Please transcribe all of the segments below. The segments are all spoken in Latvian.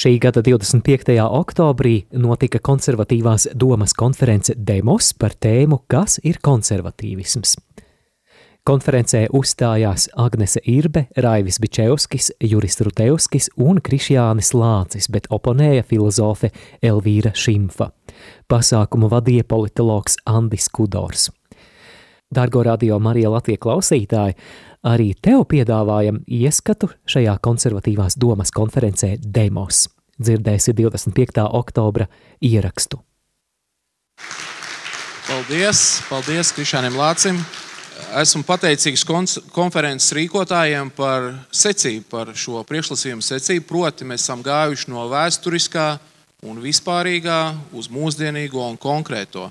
Šī gada 25. oktobrī notika konservatīvās domas konference Demos par tēmu Kas ir konservatīvisms? Konferencē uzstājās Agnese Irbe, Raivis Bičevskis, Juris Rutevskis un Krišjānis Lācis, bet oponēja filozofe Elvīra Šimfa. Pasākumu vadīja politologs Andis Kudors. Dargo radio Marija Latvija klausītāji, arī tev piedāvājam ieskatu šajā konservatīvās domas konferencē Demos. Dzirdēsi 25. oktobra ierakstu. Paldies, paldies Krišānam Lācim. Esmu pateicīgs konferences rīkotājiem par secību, par šo priekšlasījumu secību. Proti, mēs esam gājuši no vēsturiskā un vispārīgā uz mūsdienīgo un konkrēto.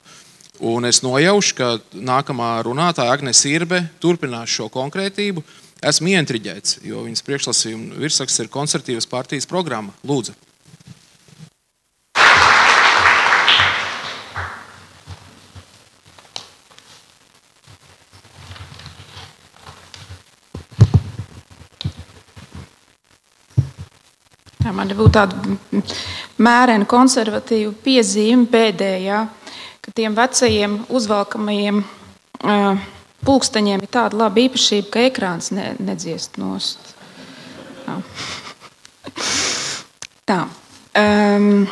Un es nojaušu, ka nākamā runātāja Agnēs Irbe turpinās šo konkrētību. Esmu ieintriģēts, jo viņas priekšlasījuma virsraksts ir koncertīvas partijas programma. Lūdzu! Man būtu tāda mērena konservatīva piezīme pēdējā ka tiem vecajiem uzvelkamajiem uh, pulksteņiem ir tāda laba īpašība, ka ekrāns ne, nedziest nost. Tā. Tā. Um,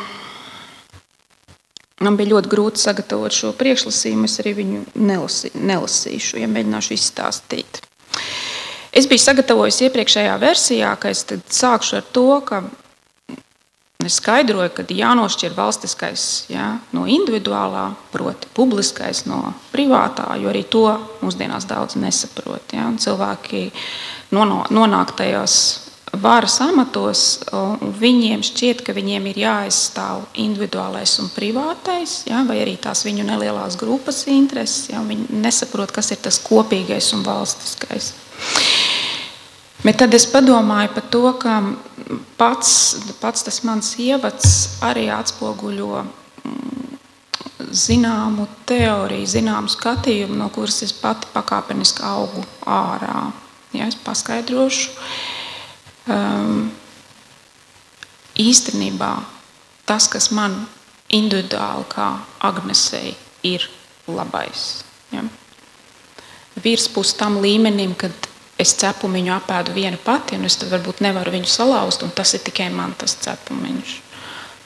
Man bija ļoti grūti sagatavot šo priekšlasījumu. Es arī viņu nelasī, nelasīšu, ja mēģināšu izstāstīt. Es biju sagatavojis iepriekšējā versijā, ka es sākšu ar to, ka Es skaidroju, ka jānošķir valstiskais ja, no individuālā, proti, publiskais no privātā, jo arī to mūsdienās daudz nesaprot. Ja. Cilvēki nonāk tajos varas amatos, un viņiem šķiet, ka viņiem ir jāaizstāv individuālais un privātais, ja, vai arī tās viņu nelielās grupas intereses. Ja, viņi nesaprot, kas ir tas kopīgais un valstiskais. Bet tad es padomāju par to, ka pats, pats tas mans ievads arī atspoguļo mm, zināmu teoriju, zināmu skatījumu, no kuras es pati pakāpeniski augu ārā. Ja, es paskaidrošu. Um, īstenībā tas, kas man individuāli kā Agnesei ir labais. Ja. Virspus tam līmenim, kad es cepumiņu apēdu viena pati, un es varbūt nevaru viņu salauzt, un tas ir tikai man tas cepumiņš.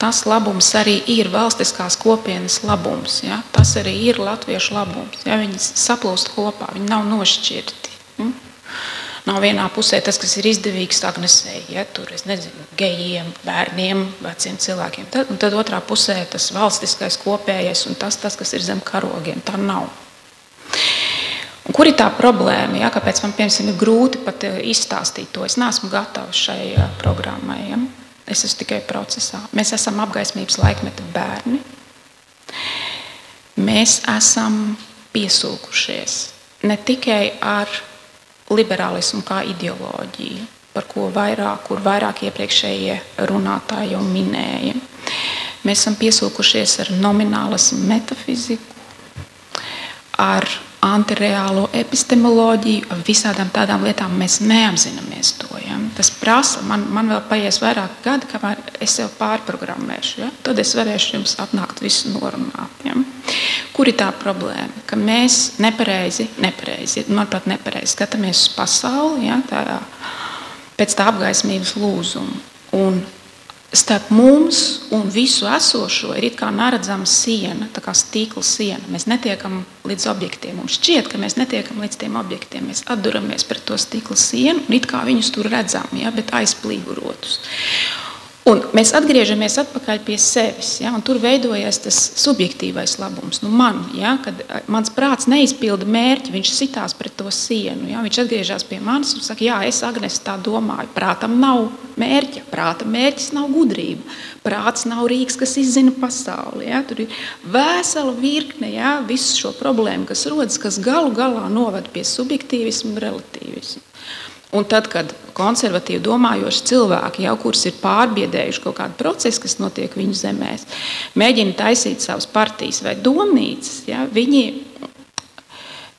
Tas labums arī ir valstiskās kopienas labums. Ja? Tas arī ir latviešu labums. Ja? Viņi saplūst kopā, viņi nav nošķirti. Ja? Nav vienā pusē tas, kas ir izdevīgs Agnesei, ja? tur ir gejiem, bērniem, veciem cilvēkiem. Tad, tad otrā pusē tas valstiskais kopējais un tas, tas kas ir zem karogiem. Tā nav. Un kur ir tā problēma? Ja? Kāpēc man piemēram, ir grūti pat eh, izstāstīt to? Es neesmu gatavs šai eh, programmai. Ja? Es esmu tikai procesā. Mēs esam apgaismības laikmeta bērni. Mēs esam piesūkušies ne tikai ar liberālismu kā ideoloģiju, par ko vairāk, kur vairāk iepriekšējie runātāji jau minēja. Mēs esam piesūkušies ar nominālismu metafiziku, ar antireālo epistemoloģiju, visādām tādām lietām mēs neapzināmies to. Ja? Tas prasa, man, man vēl paies vairāk gadi, kamēr es sev pārprogrammēšu. Ja? Tad es varēšu jums atnākt visu norunāt. Ja? Kur ir tā problēma? Ka mēs nepareizi, nepareizi, manuprāt, nepareizi skatāmies uz pasauli ja? tā, pēc tā apgaismības lūzuma. Un starp mums un visu esošo ir kā neredzama siena, tā kā stīkla siena. Mēs netiekam līdz objektiem. Mums šķiet, ka mēs netiekam līdz tiem objektiem. Mēs atduramies pret to stīkla sienu un it kā viņus tur redzam, ja, bet aizplīvurotus. Un mēs atgriežamies atpakaļ pie sevis. Ja, tur veidojas tas subjektīvais labums. Nu man, ja, kad mans prāts neizpilda mērķi, viņš sitās pret to sienu. Ja, viņš atgriežas pie manis un saka, jā, es Agnes, tā domāju. Prātam nav mērķa, prāta mērķis nav gudrība. Prāts nav rīks, kas izzina pasauli. Ja, tur ir vesela virkne ja, visu šo problēmu, kas rodas, kas galu galā novada pie subjektīvismu un relativismu. Un tad, kad konservatīvi domājoši cilvēki, jau kurus ir pārbiedējuši kaut kādu procesu, kas notiek viņu zemēs, mēģina taisīt savas partijas vai domnīcas, ja, viņi,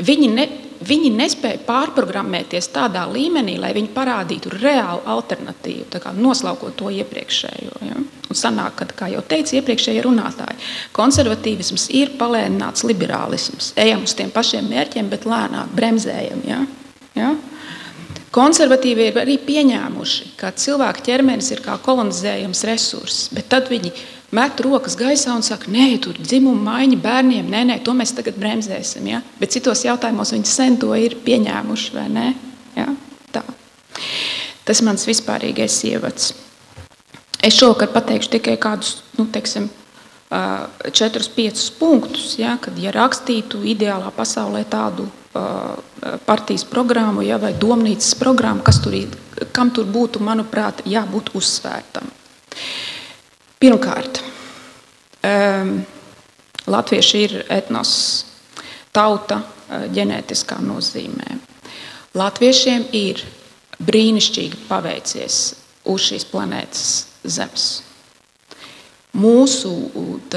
viņi, ne, viņi nespēja pārprogrammēties tādā līmenī, lai viņi parādītu reālu alternatīvu, noslaukot to iepriekšējo. Ja? Un sanāk, ka, kā jau teica iepriekšējie runātāji, konservatīvisms ir palēnināts liberālisms. Ejam uz tiem pašiem mērķiem, bet lēnāk bremzējam. Ja? Ja? Konservatīvi ir arī pieņēmuši, ka cilvēka ķermenis ir kā kolonizējams resurss, bet tad viņi met rokas gaisā un saka, nē, tur dzimuma maiņa bērniem, nē, nē, to mēs tagad bremzēsim. Ja? Bet citos jautājumos viņi sen to ir pieņēmuši, vai ne? Ja? Tā. Tas ir mans vispārīgais ievads. Es šovakar pateikšu tikai kādus, nu, teiksim, četrus, piecus punktus, ja, kad ja rakstītu ideālā pasaulē tādu partijas programmu ja, vai domnīcas programmu, kas tur ir, kam tur būtu, manuprāt, jābūt uzsvērtam. Pirmkārt, latvieši ir etnos, tauta ģenētiskā nozīmē. Latviešiem ir brīnišķīgi paveicies uz šīs planētas Zemes. Mūsu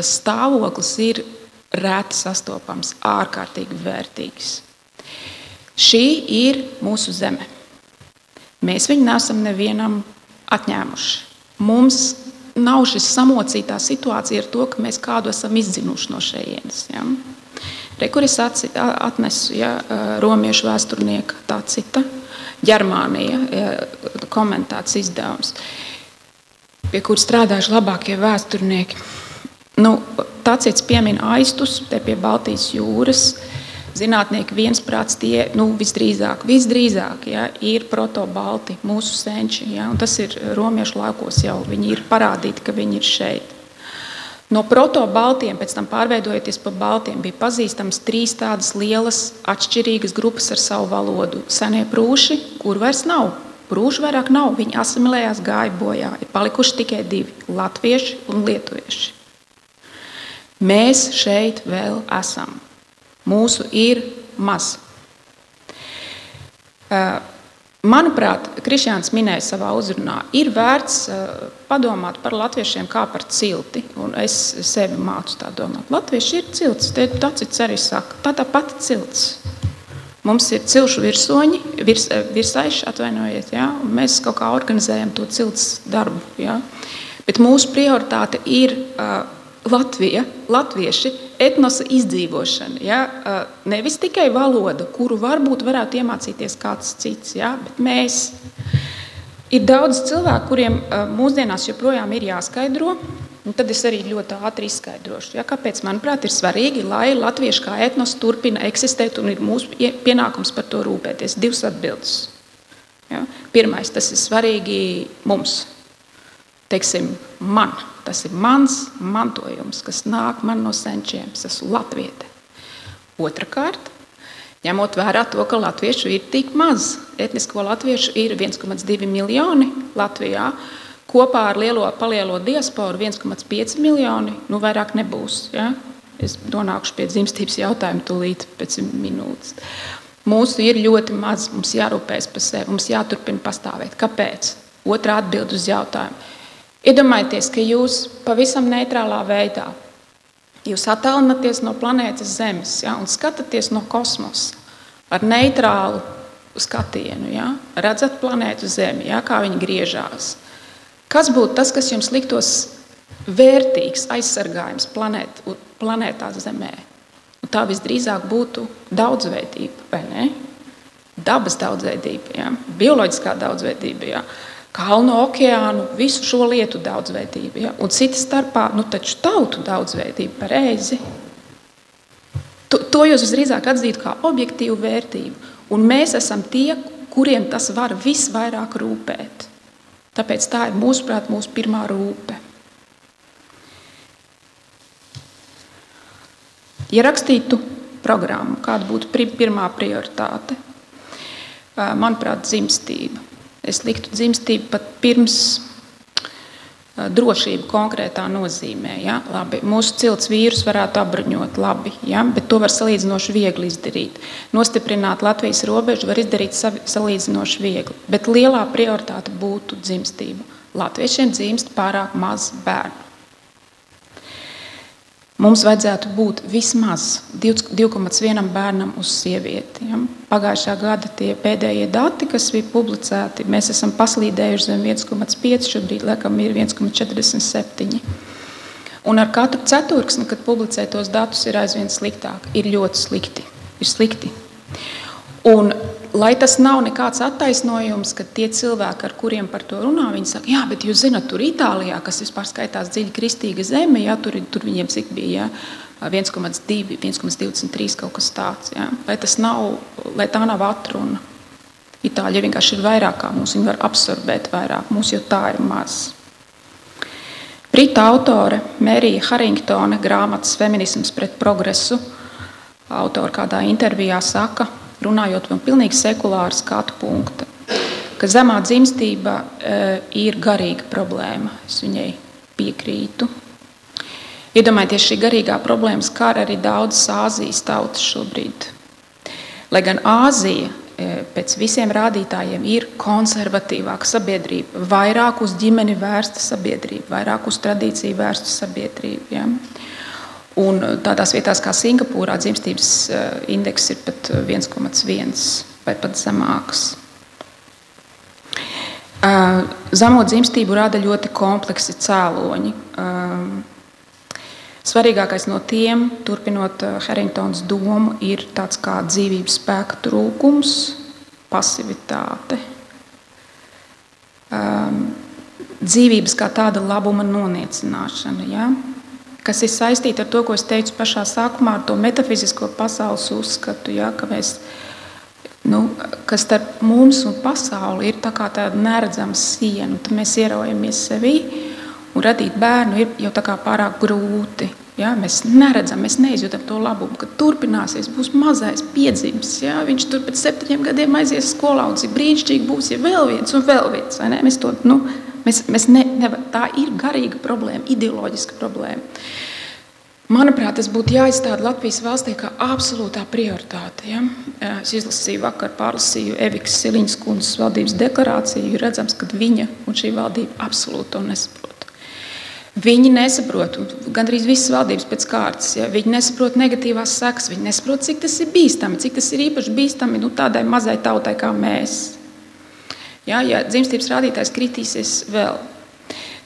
stāvoklis ir reti sastopams, ārkārtīgi vērtīgs. Šī ir mūsu zeme. Mēs viņu nesam nevienam atņēmuši. Mums nav šis samocītā situācija ar to, ka mēs kādu esam izdzinuši no šejienes. Ja? Re, kur es atnesu ja, romiešu vēsturnieka tā cita, Ģermānija ja, komentēts izdevums, pie kur strādājuši labākie vēsturnieki. Nu, Tāds piemina aiztus te pie Baltijas jūras, zinātnieki viensprāts tie nu, visdrīzāk, visdrīzāk ja, ir protobalti, mūsu senči. Ja, tas ir romiešu laikos jau viņi ir parādīti, ka viņi ir šeit. No protobaltiem, pēc tam pārveidojoties par baltiem, bija pazīstamas trīs tādas lielas, atšķirīgas grupas ar savu valodu. Senie prūši, kur vairs nav. Prūši vairāk nav, viņi asimilējās, gāja bojā. Ir palikuši tikai divi - latvieši un lietuvieši. Mēs šeit vēl esam. Mūsu ir maz. Manuprāt, Krišjāns minēja savā uzrunā, ir vērts padomāt par latviešiem kā par cilti. Es sevi mācu tā domāt. Latvieši ir cilts, tas arī saka. Tā tā pati cilts. Mums ir cilšu virsoņi, virs, virsaiši, atvainojiet, ja? un mēs kaut kā organizējam to cilts darbu. Ja? Bet mūsu prioritāte ir uh, Latvija, latvieši, etnosa izdzīvošana. Ja? Nevis tikai valoda, kuru varbūt varētu iemācīties kāds cits, ja? bet mēs. Ir daudz cilvēku, kuriem mūsdienās joprojām ir jāskaidro, un tad es arī ļoti ātri izskaidrošu. Ja? Kāpēc, manuprāt, ir svarīgi, lai latvieši kā etnos turpina eksistēt un ir mūsu pienākums par to rūpēties? Divas atbildes. Ja? Pirmais, tas ir svarīgi mums, teiksim, man. Tas ir mans mantojums, kas nāk man no senčiem. Es esmu latviete. Otrakārt, ņemot vērā to, ka latviešu ir tik maz, etnisko latviešu ir 1,2 miljoni Latvijā. Kopā ar lielo palielo diasporu 1,5 miljoni, nu vairāk nebūs. Ja? Es nonākšu pie dzimstības jautājuma tūlīt pēc minūtes. Mūsu ir ļoti maz, mums jārūpējas par sevi, mums jāturpina pastāvēt. Kāpēc? Otra atbild uz jautājumu. Iedomājieties, ka jūs pavisam neitrālā veidā jūs attālināties no planētas Zemes ja, un skatāties no kosmosa ar neitrālu skatienu. Ja, redzat planētu Zemi, ja, kā viņa griežās. Kas būtu tas, kas jums liktos vērtīgs aizsargājums planēt, planētā Zemē? Un tā visdrīzāk būtu daudzveidība, vai ne? Dabas daudzveidība, ja? bioloģiskā daudzveidība. Ja? Kalnu, okeānu, visu šo lietu daudzveidību. Ja? Un cita starpā, nu taču tautu daudzveidību pareizi. To, to jūs visdrīzāk atzītu kā objektīvu vērtību. Un mēs esam tie, kuriem tas var visvairāk rūpēt. Tāpēc tā ir mūsuprāt mūsu pirmā rūpe. Ja rakstītu programmu, kāda būtu pirmā prioritāte, manuprāt, dzimstība. Es liktu dzimstību pat pirms drošību konkrētā nozīmē. Ja? Labi, mūsu cilts vīrus varētu apbruņot, labi, ja? bet to var salīdzinoši viegli izdarīt. Nostiprināt Latvijas robežu var izdarīt salīdzinoši viegli, bet lielā prioritāte būtu dzimstība. Latviešiem dzimst pārāk maz bērnu. Mums vajadzētu būt vismaz 2,1 bērnam uz sievieti. Ja? Pagājušā gada tie pēdējie dati, kas bija publicēti, mēs esam paslīdējuši zem 1,5, šobrīd laikam ir 1,47. Un ar katru ceturksni, kad publicē tos datus, ir aizvien sliktāk. Ir ļoti slikti. Ir slikti. Un lai tas nav nekāds attaisnojums, ka tie cilvēki, ar kuriem par to runā, viņi saka, jā, bet jūs zināt, tur Itālijā, kas vispār skaitās dziļi kristīga zeme, jā, tur, tur viņiem cik bija. Jā, 1,2, 1,23 kaut kas tāds. Ja? Lai, nav, lai tā nav atruna. Itāļi vienkārši ir vairāk kā mums, viņi var absorbēt vairāk, mums jau tā ir maz. Brita autore Mērija Haringtone grāmatas Feminisms pret progresu. Autore kādā intervijā saka, runājot no pilnīgi sekulāra skatu punkta, ka zemā dzimstība e, ir garīga problēma. Es viņai piekrītu. Iedomājieties, šī garīgā problēma skar arī daudzas Āzijas tautas šobrīd. Lai gan Āzija e, pēc visiem rādītājiem ir konservatīvāka sabiedrība, vairāk uz ģimeni vērsta sabiedrība, vairāk uz tradīciju vērsta sabiedrība. Ja? Un tādās vietās kā Singapūrā dzimstības eh, indeks ir pat 1,1 eh, vai pat zemāks. Eh, zemo dzimstību rada ļoti kompleksi cēloņi. Svarīgākais no tiem, turpinot Harringtons domu, ir tāds kā dzīvības spēka trūkums, pasivitāte, dzīvības kā tāda labuma noniecināšana. Ja? Kas ir saistīta ar to, ko es teicu pašā sākumā, ar to metafizisko pasaules uzskatu, ja, ka, mēs, nu, ka starp mums un pasauli ir tā tāda neredzama siena, tad mēs ieraujamies sevī. Un radīt bērnu ir jau pārāk grūti. Ja? Mēs neredzam, mēs neizjūtam to labumu, ka turpināsies, būs mazais piedzimis. Ja? Viņš tur pēc septiņiem gadiem aizies skolā, un cik brīnišķīgi būs, ja vēl viens un vēl viens. Mēs to, nu, Mēs, mēs ne, nevar, tā ir garīga problēma, ideoloģiska problēma. Manuprāt, tas būtu jāizstāda Latvijas valstī kā absolūtā prioritāte. Ja? Es izlasīju vakar, pārlasīju Evikas Siliņas kundzes valdības deklarāciju. Ir redzams, ka viņa un šī valdība absolūti to nesaprot. Viņi nesaprot, gandrīz visas valdības pēc kārtas, ja? viņi nesaprot negatīvās sekas, viņi nesaprot, cik tas ir bīstami, cik tas ir īpaši bīstami nu, tādai mazai tautai kā mēs. Ja, ja dzimstības rādītājs kritīsies vēl,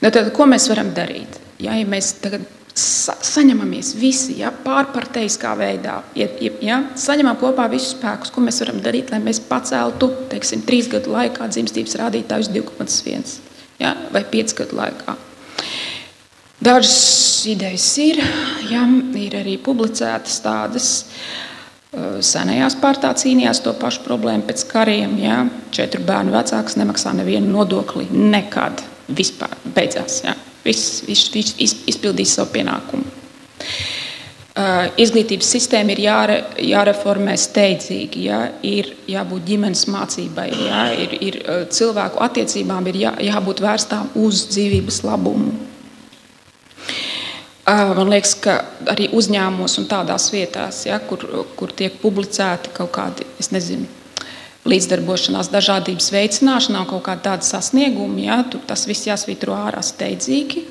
nu, tad ko mēs varam darīt? Ja, ja mēs tagad sa saņemamies visi ja, pārparteiskā veidā, ja, ja, saņemam kopā visus spēkus, ko mēs varam darīt, lai mēs paceltu teiksim, trīs gadu laikā dzimstības rādītājus 2,1 ja, vai 5 gadu laikā. Dažas idejas ir, ja, ir arī publicētas tādas. Uh, Eh, senajās pārtā cīnījās to pašu problēmu pēc kariem. Ja? Četru bērnu vecāks nemaksā nevienu nodokli nekad. Vispār beidzās. Ja? Viss, viss, viss izpildīs savu pienākumu. Uh, izglītības sistēma ir jāre, jāreformē steidzīgi, ja? ir jābūt ģimenes mācībai, ja? ir, ir eh, cilvēku attiecībām ir jā, jābūt vērstām uz dzīvības labumu. Man liekas, ka arī uzņēmumos un tādās vietās, ja, kur, kur tiek publicēti kaut kādi, es nezinu, līdzdarbošanās, dažādības veicināšanā, kaut kāda tāda sasnieguma, ja, tas viss jāsvītro ārā steidzīgi.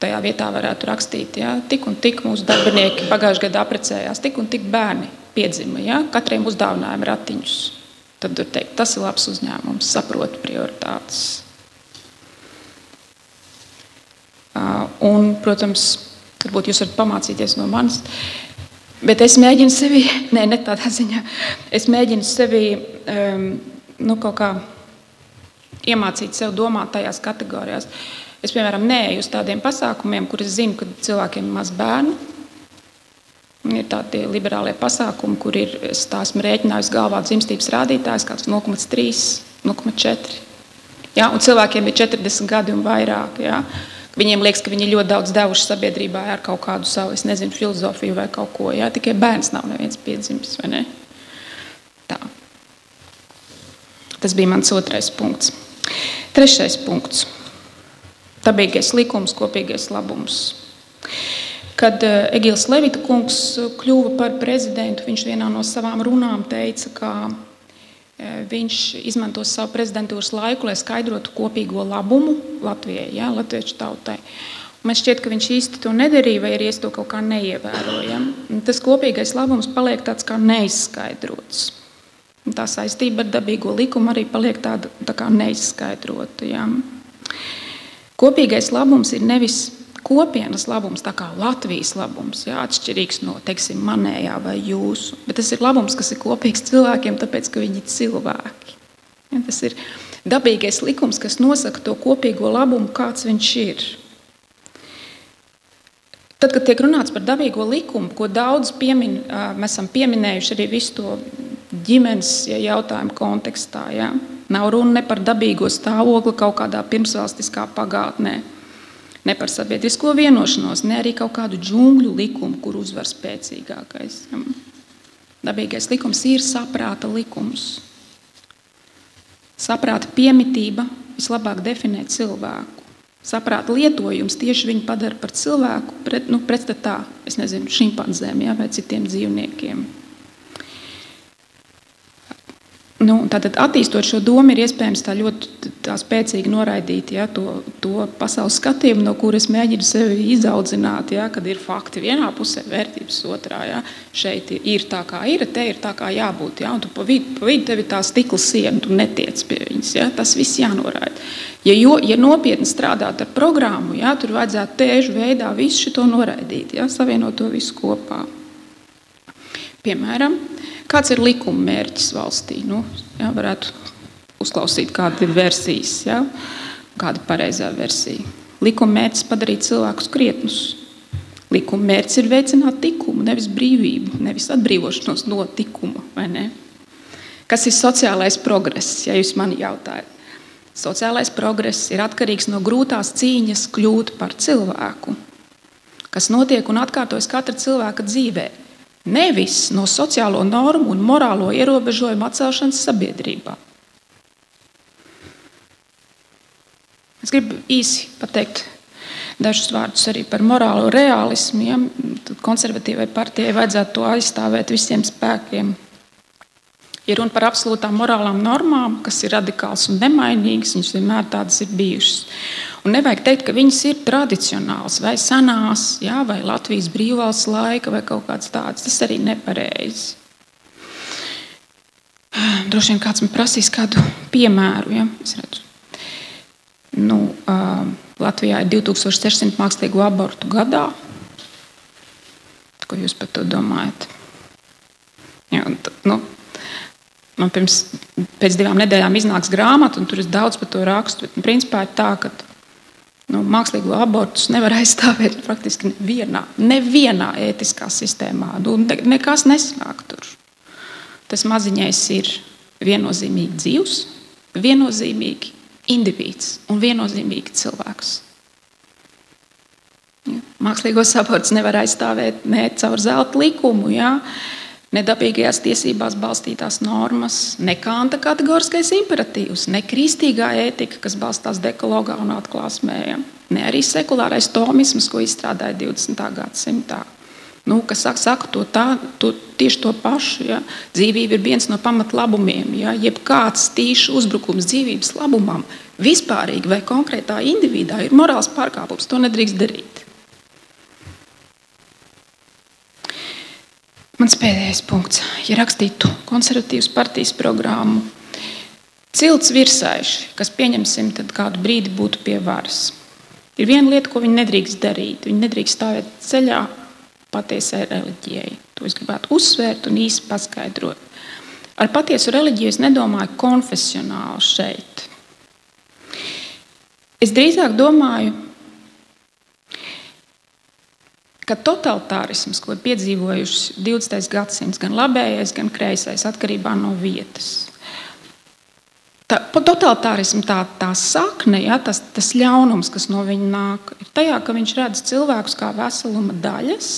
Tajā vietā varētu rakstīt, ja tik un tik mūsu darbinieki pagājušajā gadā apprecējās, tik un tik bērni piedzima, ja, katriem uzdāvinājām ratiņus. Tad tur teikt, tas ir labs uzņēmums, saprot prioritātes. Un, protams, Varbūt jūs varat pamācīties no manis. Bet es mēģinu sevi, nē, ne tādā ziņā, es mēģinu sevi um, nu, kaut kā iemācīt sev domāt tajās kategorijās. Es, piemēram, neeju uz tādiem pasākumiem, kur es zinu, ka cilvēkiem ir maz bērnu. Ir tādi liberālie pasākumi, kur ir esmu rēķinājis galvā dzimstības rādītājs, kāds 0,3, 0,4. Ja? Un cilvēkiem ir 40 gadi un vairāk. Ja? Viņiem liekas, ka viņi ļoti daudz devuši sabiedrībā ar kaut kādu savu, es nezinu, filozofiju vai kaut ko. Jā, tikai bērns nav neviens piedzimis. Ne? Tā. Tas bija mans otrais punkts. Trešais punkts. Dabīgais likums, kopīgais labums. Kad eh, Egils Levita kungs kļuva par prezidentu, viņš vienā no savām runām teica, ka viņš izmantos savu prezidentūras laiku, lai skaidrotu kopīgo labumu Latvijai, ja, latviešu tautai. Man šķiet, ka viņš īsti to nedarīja, vai arī es to kaut kā neievēroju. Tas kopīgais labums paliek tāds kā neizskaidrots. Tā saistība ar dabīgo likumu arī paliek tāda tā neizskaidrota. Ja. Kopīgais labums ir nevis kopienas labums, tā kā Latvijas labums, jā, atšķirīgs no teiksim, manējā vai jūsu. Bet tas ir labums, kas ir kopīgs cilvēkiem, tāpēc ka viņi ir cilvēki. Ja, tas ir dabīgais likums, kas nosaka to kopīgo labumu, kāds viņš ir. Tad, kad tiek runāts par dabīgo likumu, ko daudz piemin, mēs esam pieminējuši arī visu to ģimenes jautājumu kontekstā, ja? nav runa ne par dabīgo stāvokli kaut kādā pirmsvalstiskā pagātnē ne par sabiedrisko vienošanos, ne arī kaut kādu džungļu likumu, kur uzvar spēcīgākais. Dabīgais likums ir saprāta likums. Saprāta piemitība vislabāk definē cilvēku. Saprāta lietojums tieši viņu padara par cilvēku, pret, nu, pretstatā nezinu, šimpanzēm ja, vai citiem dzīvniekiem. Nu, tātad, attīstot šo domu, ir iespējams tā ļoti tā spēcīgi noraidīt ja, to, to pasaules skatījumu, no kuras mēģinu sevi izaudzināt. Ja, kad ir fakti vienā pusē, vērtības otrā. Ja. Šeit ir tā, kā ir, te ir tā, kā jābūt. Ja, tu pa vidu, pa vidu tev ir tā stikla siena, tu netiec pie viņas. Ja, tas viss jānoraida. Ja, jo, ja nopietni strādāt ar programmu, ja, tur vajadzētu tēžu veidā visu šo noraidīt, ja, savienot to visu kopā. Piemēram, Kāds ir likuma mērķis valstī? Nu, jā, varētu uzklausīt, kāda ir versijas, jā, kāda ir pareizā versija. Likuma mērķis padarīt cilvēkus krietnus. Likuma mērķis ir veicināt likumu, nevis brīvību, nevis atbrīvošanos no likuma. Kas ir sociālais progress, ja jūs man jautājat? Sociālais progress ir atkarīgs no grūtās cīņas kļūt par cilvēku, kas notiek un atkārtojas katra cilvēka dzīvēm Nevis no sociālo normu un morālo ierobežojumu atcelšanas sabiedrībā. Es gribu īsi pateikt dažus vārdus arī par morālo realismu. Ja? Konservatīvai partijai vajadzētu to aizstāvēt visiem spēkiem. Ir runa par absolūtām morālām normām, kas ir radikāls un nemainīgas. Viņas vienmēr tādas ir bijušas. Un nevajag teikt, ka viņas ir tradicionāls vai senās, jā, vai Latvijas brīvvalsts laika vai kaut kāds tāds. Tas arī nepareizi. Droši vien kāds man prasīs kādu piemēru. Ja? Nu, uh, Latvijā ir 2600 mākslīgu abortu gadā. Ko jūs par to domājat? Ja, nu, Man pirms pēc divām nedēļām iznāks grāmata, un tur es daudz par to rakstu. Bet, principā ir tā, ka nu, mākslīgo abortus nevar aizstāvēt praktiski nevienā, nevienā ētiskā sistēmā. Ne, nekas nesnāk tur. Tas maziņais ir viennozīmīgi dzīvs, viennozīmīgi indivīds un viennozīmīgi cilvēks. Mākslīgos abortus nevar aizstāvēt ne caur zelta likumu. Ja nedabīgajās tiesībās balstītās normas, ne kanta kategoriskais imperatīvs, ne kristīgā ētika, kas balstās dekologā un atklāsmē, ne arī sekulārais tomisms, ko izstrādāja 20. gadsimtā. Nu, kas saka, saka to tā, to, tieši to pašu. Ja? Dzīvība ir viens no pamatlabumiem. Ja? Jebkāds tīšs uzbrukums dzīvības labumam, vispārīgi vai konkrētā individā, ir morāls pārkāpums. To nedrīkst darīt. Mans pēdējais punkts. Ja rakstītu konservatīvas partijas programmu, cilts virsaiši, kas pieņemsim, tad kādu brīdi būtu pie varas. Ir viena lieta, ko viņi nedrīkst darīt. Viņi nedrīkst stāvēt ceļā patiesai reliģijai. To es gribētu uzsvērt un īsi paskaidrot. Ar patiesu reliģiju es nedomāju konfesionāli šeit. Es drīzāk domāju ka totalitārisms, ko ir piedzīvojuši 20. gadsimts, gan labējais, gan kreisais, atkarībā no vietas. Tā, totalitārisms tā, tā sakne, ja, tas, tas ļaunums, kas no viņa nāk, ir tajā, ka viņš redz cilvēkus kā veseluma daļas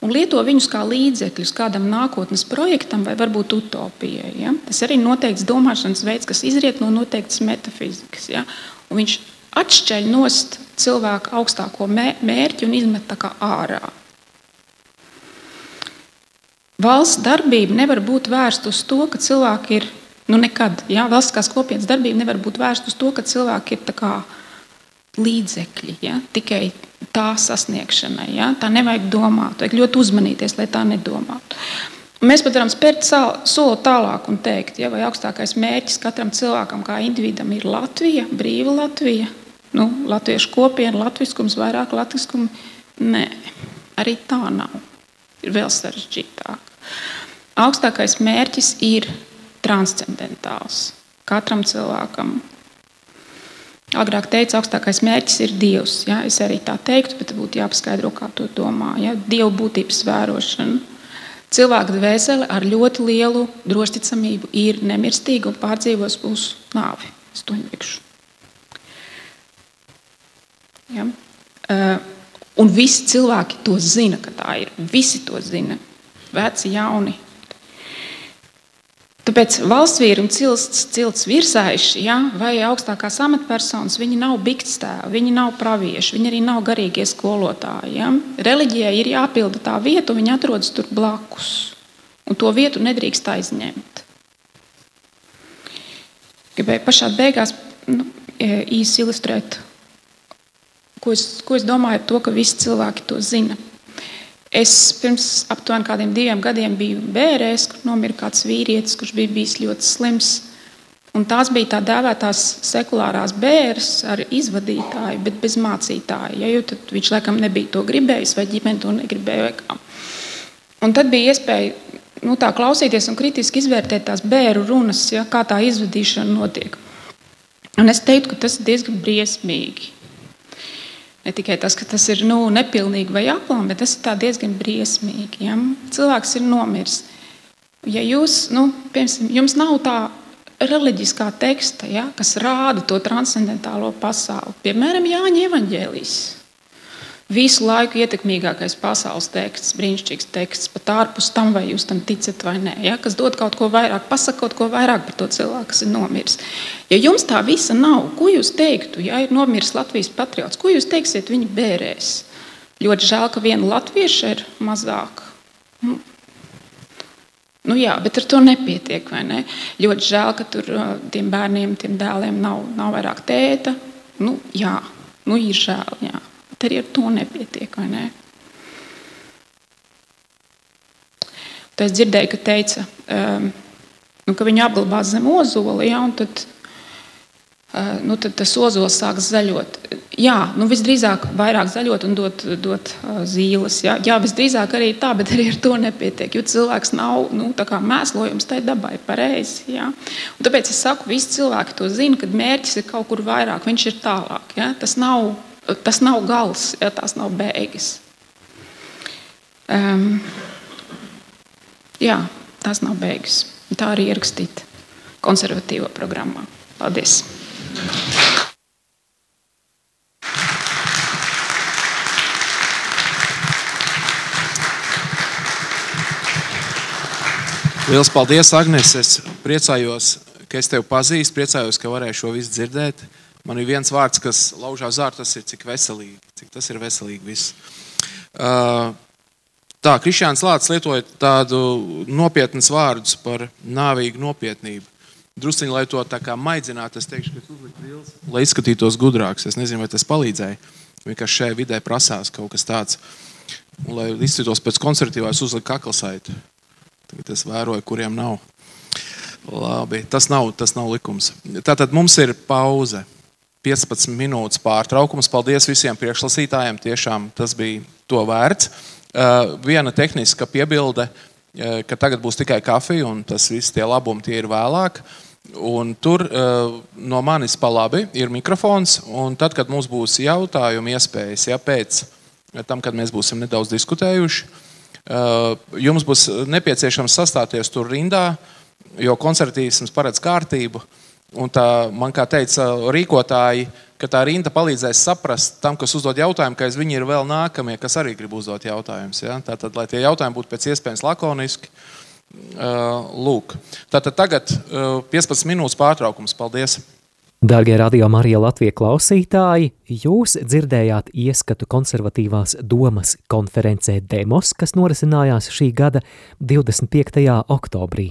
un lieto viņus kā līdzekļus kādam nākotnes projektam vai varbūt utopijai. Ja. Tas arī ir noteikts domāšanas veids, kas izriet no noteiktas metafizikas. Ja. Un viņš atšķeļ nost cilvēku augstāko mērķi un izmet tā kā ārā. valsts darbība nevar būt vērsta uz to, ka cilvēki ir nu nekad. Jā, valstiskās kopienas darbība nevar būt vērsta uz to, ka cilvēki ir kā, līdzekļi ja? tikai tā sasniegšanai. Ja? Tā nevajag domāt, vajag ļoti uzmanīties, lai tā nedomātu. Mēs pat varam spērt soli tālāk un teikt, ja, vai augstākais mērķis katram cilvēkam, kā individam, ir Latvija, brīva Latvija, nu, latviešu kopiena, latviskums, vairāk latviskuma. Nē, arī tā nav. Ir vēl sarežģītāk. Augstākais mērķis ir transcendentāls. Katram cilvēkam. Agrāk teica, augstākais mērķis ir Dievs. Ja? Es arī tā teiktu, bet būtu jāpaskaidro, kā to domā. Ja? Dieva būtības vērošana. Cilvēka dvēsele ar ļoti lielu drošticamību ir nemirstīga un pārdzīvos mūsu nāvi. Nelikšu. Ja? Uh, un visi cilvēki to zina, ka tā ir. Visi to zina. Veci, jauni. Tāpēc valsts vīri un cilts, cilts virsaiši, ja, vai augstākās amatpersonas, viņi nav bikstēvi, viņi nav pravieši, viņi arī nav garīgie skolotāji. Ja. Reliģijai ir jāpilda tā vieta, un viņi atrodas tur blakus. Un to vietu nedrīkst aizņemt. Gribēju pašā beigās nu, e, īsi ilustrēt, ko es, ko es domāju par to, ka visi cilvēki to zina. Es pirms aptuveni kādiem diviem gadiem biju bērēs, kur nomira kāds vīrietis, kurš bija bijis ļoti slims. Un tās bija tā dēvētās sekulārās bērns ar izvadītāju, bet bez mācītāja. Ja, jo viņš laikam nebija to gribējis, vai ģimene to negribēja. Un tad bija iespēja nu, tā klausīties un kritiski izvērtēt tās bērnu runas, ja, kā tā izvadīšana notiek. Un es teiktu, ka tas ir diezgan briesmīgi. Ne tikai tas, ka tas ir nu, nepilnīgi vai aplām, bet tas ir diezgan briesmīgi. Ja? Cilvēks ir nomiris. Ja jūs, nu, piemēram, jums nav tā reliģiskā teksta, ja, kas rāda to transcendentālo pasauli, piemēram, Jāņa Evangelijas visu laiku ietekmīgākais pasaules teksts, brīnišķīgs teksts, pat ārpus tam, vai jūs tam ticat vai nē, ja, kas dod kaut ko vairāk, pasaka kaut ko vairāk par to cilvēku, kas ir nomiris. Ja jums tā visa nav, ko jūs teiktu, ja ir nomiris Latvijas patriots, ko jūs teiksiet viņa bērēs? Ļoti žēl, ka viena latvieša ir mazāk. Nu, nu jā, bet ar to nepietiek. Ne? Ļoti žēl, ka tur tiem bērniem, tiem dēliem nav, nav vairāk tēta. Nu, jā, nu ir žēl. Jā bet arī ar to nepietiek. Ne? Tad es dzirdēju, ka teica, um, nu, ka viņi apglabās zem ozola, ja, un tad, uh, nu, tad tas ozols sāks zaļot. Jā, nu, visdrīzāk vairāk zaļot un dot, dot uh, zīles. Jā. jā, visdrīzāk arī tā, bet arī ar to nepietiek. Jo cilvēks nav nu, mēslojums tai dabai pareizi. Tāpēc es saku, visi cilvēki to zina, kad mērķis ir kaut kur vairāk, viņš ir tālāk. Jā. Tas nav tas nav gals, ja tās nav beigas. Um, jā, tās nav beigas. Tā arī ierakstīta konservatīvā programmā. Paldies! Lielas paldies, Agnēs. Es priecājos, ka es tevi pazīstu, priecājos, ka varēju šo visu dzirdēt. Man ir viens vārds, kas laužās ārā, tas ir cik veselīgi, cik tas ir veselīgi. Viss. Uh, tā, Krišāns Lācis lietoja tādu nopietnu vārdus par nāvīgu nopietnību. Drusciņi, lai to tā kā maidzinātu, es teikšu, ka uzlikt brīlis, lai izskatītos gudrāks. Es nezinu, vai tas palīdzēja. Vienkārši šajā vidē prasās kaut kas tāds. Un, lai izskatītos pēc konservatīvā, es uzliku kaklsaitu. Tagad es vēroju, kuriem nav. Labi, tas nav, tas nav likums. Tātad mums ir pauze. 15 minūtes pārtraukums. Paldies visiem priekšlasītājiem. Tiešām tas bija to vērts. Uh, viena tehniska piebilde, uh, ka tagad būs tikai kafija, un tas viss tie labumi tie ir vēlāk. Un tur uh, no manis pa labi ir mikrofons, tad, kad mums būs jautājumi, iespējas, ja pēc tam, kad mēs būsim nedaudz diskutējuši, jums būs nepieciešams sastāties tur rindā, jo koncertīsms paredz kārtību. Un tā, man kā teica rīkotāji, ka tā rinda palīdzēs saprast tam, kas uzdod jautājumu, ka aiz viņi ir vēl nākamie, kas arī grib uzdot jautājumus. Ja? Tātad, lai tie jautājumi būtu pēc iespējas lakoniski. Lūk, tātad tagad uh, 15 minūtes pārtraukums. Paldies! Darbie radio Marija Latvijas klausītāji, jūs dzirdējāt ieskatu konservatīvās domas konferencē Demos, kas norisinājās šī gada 25. oktobrī.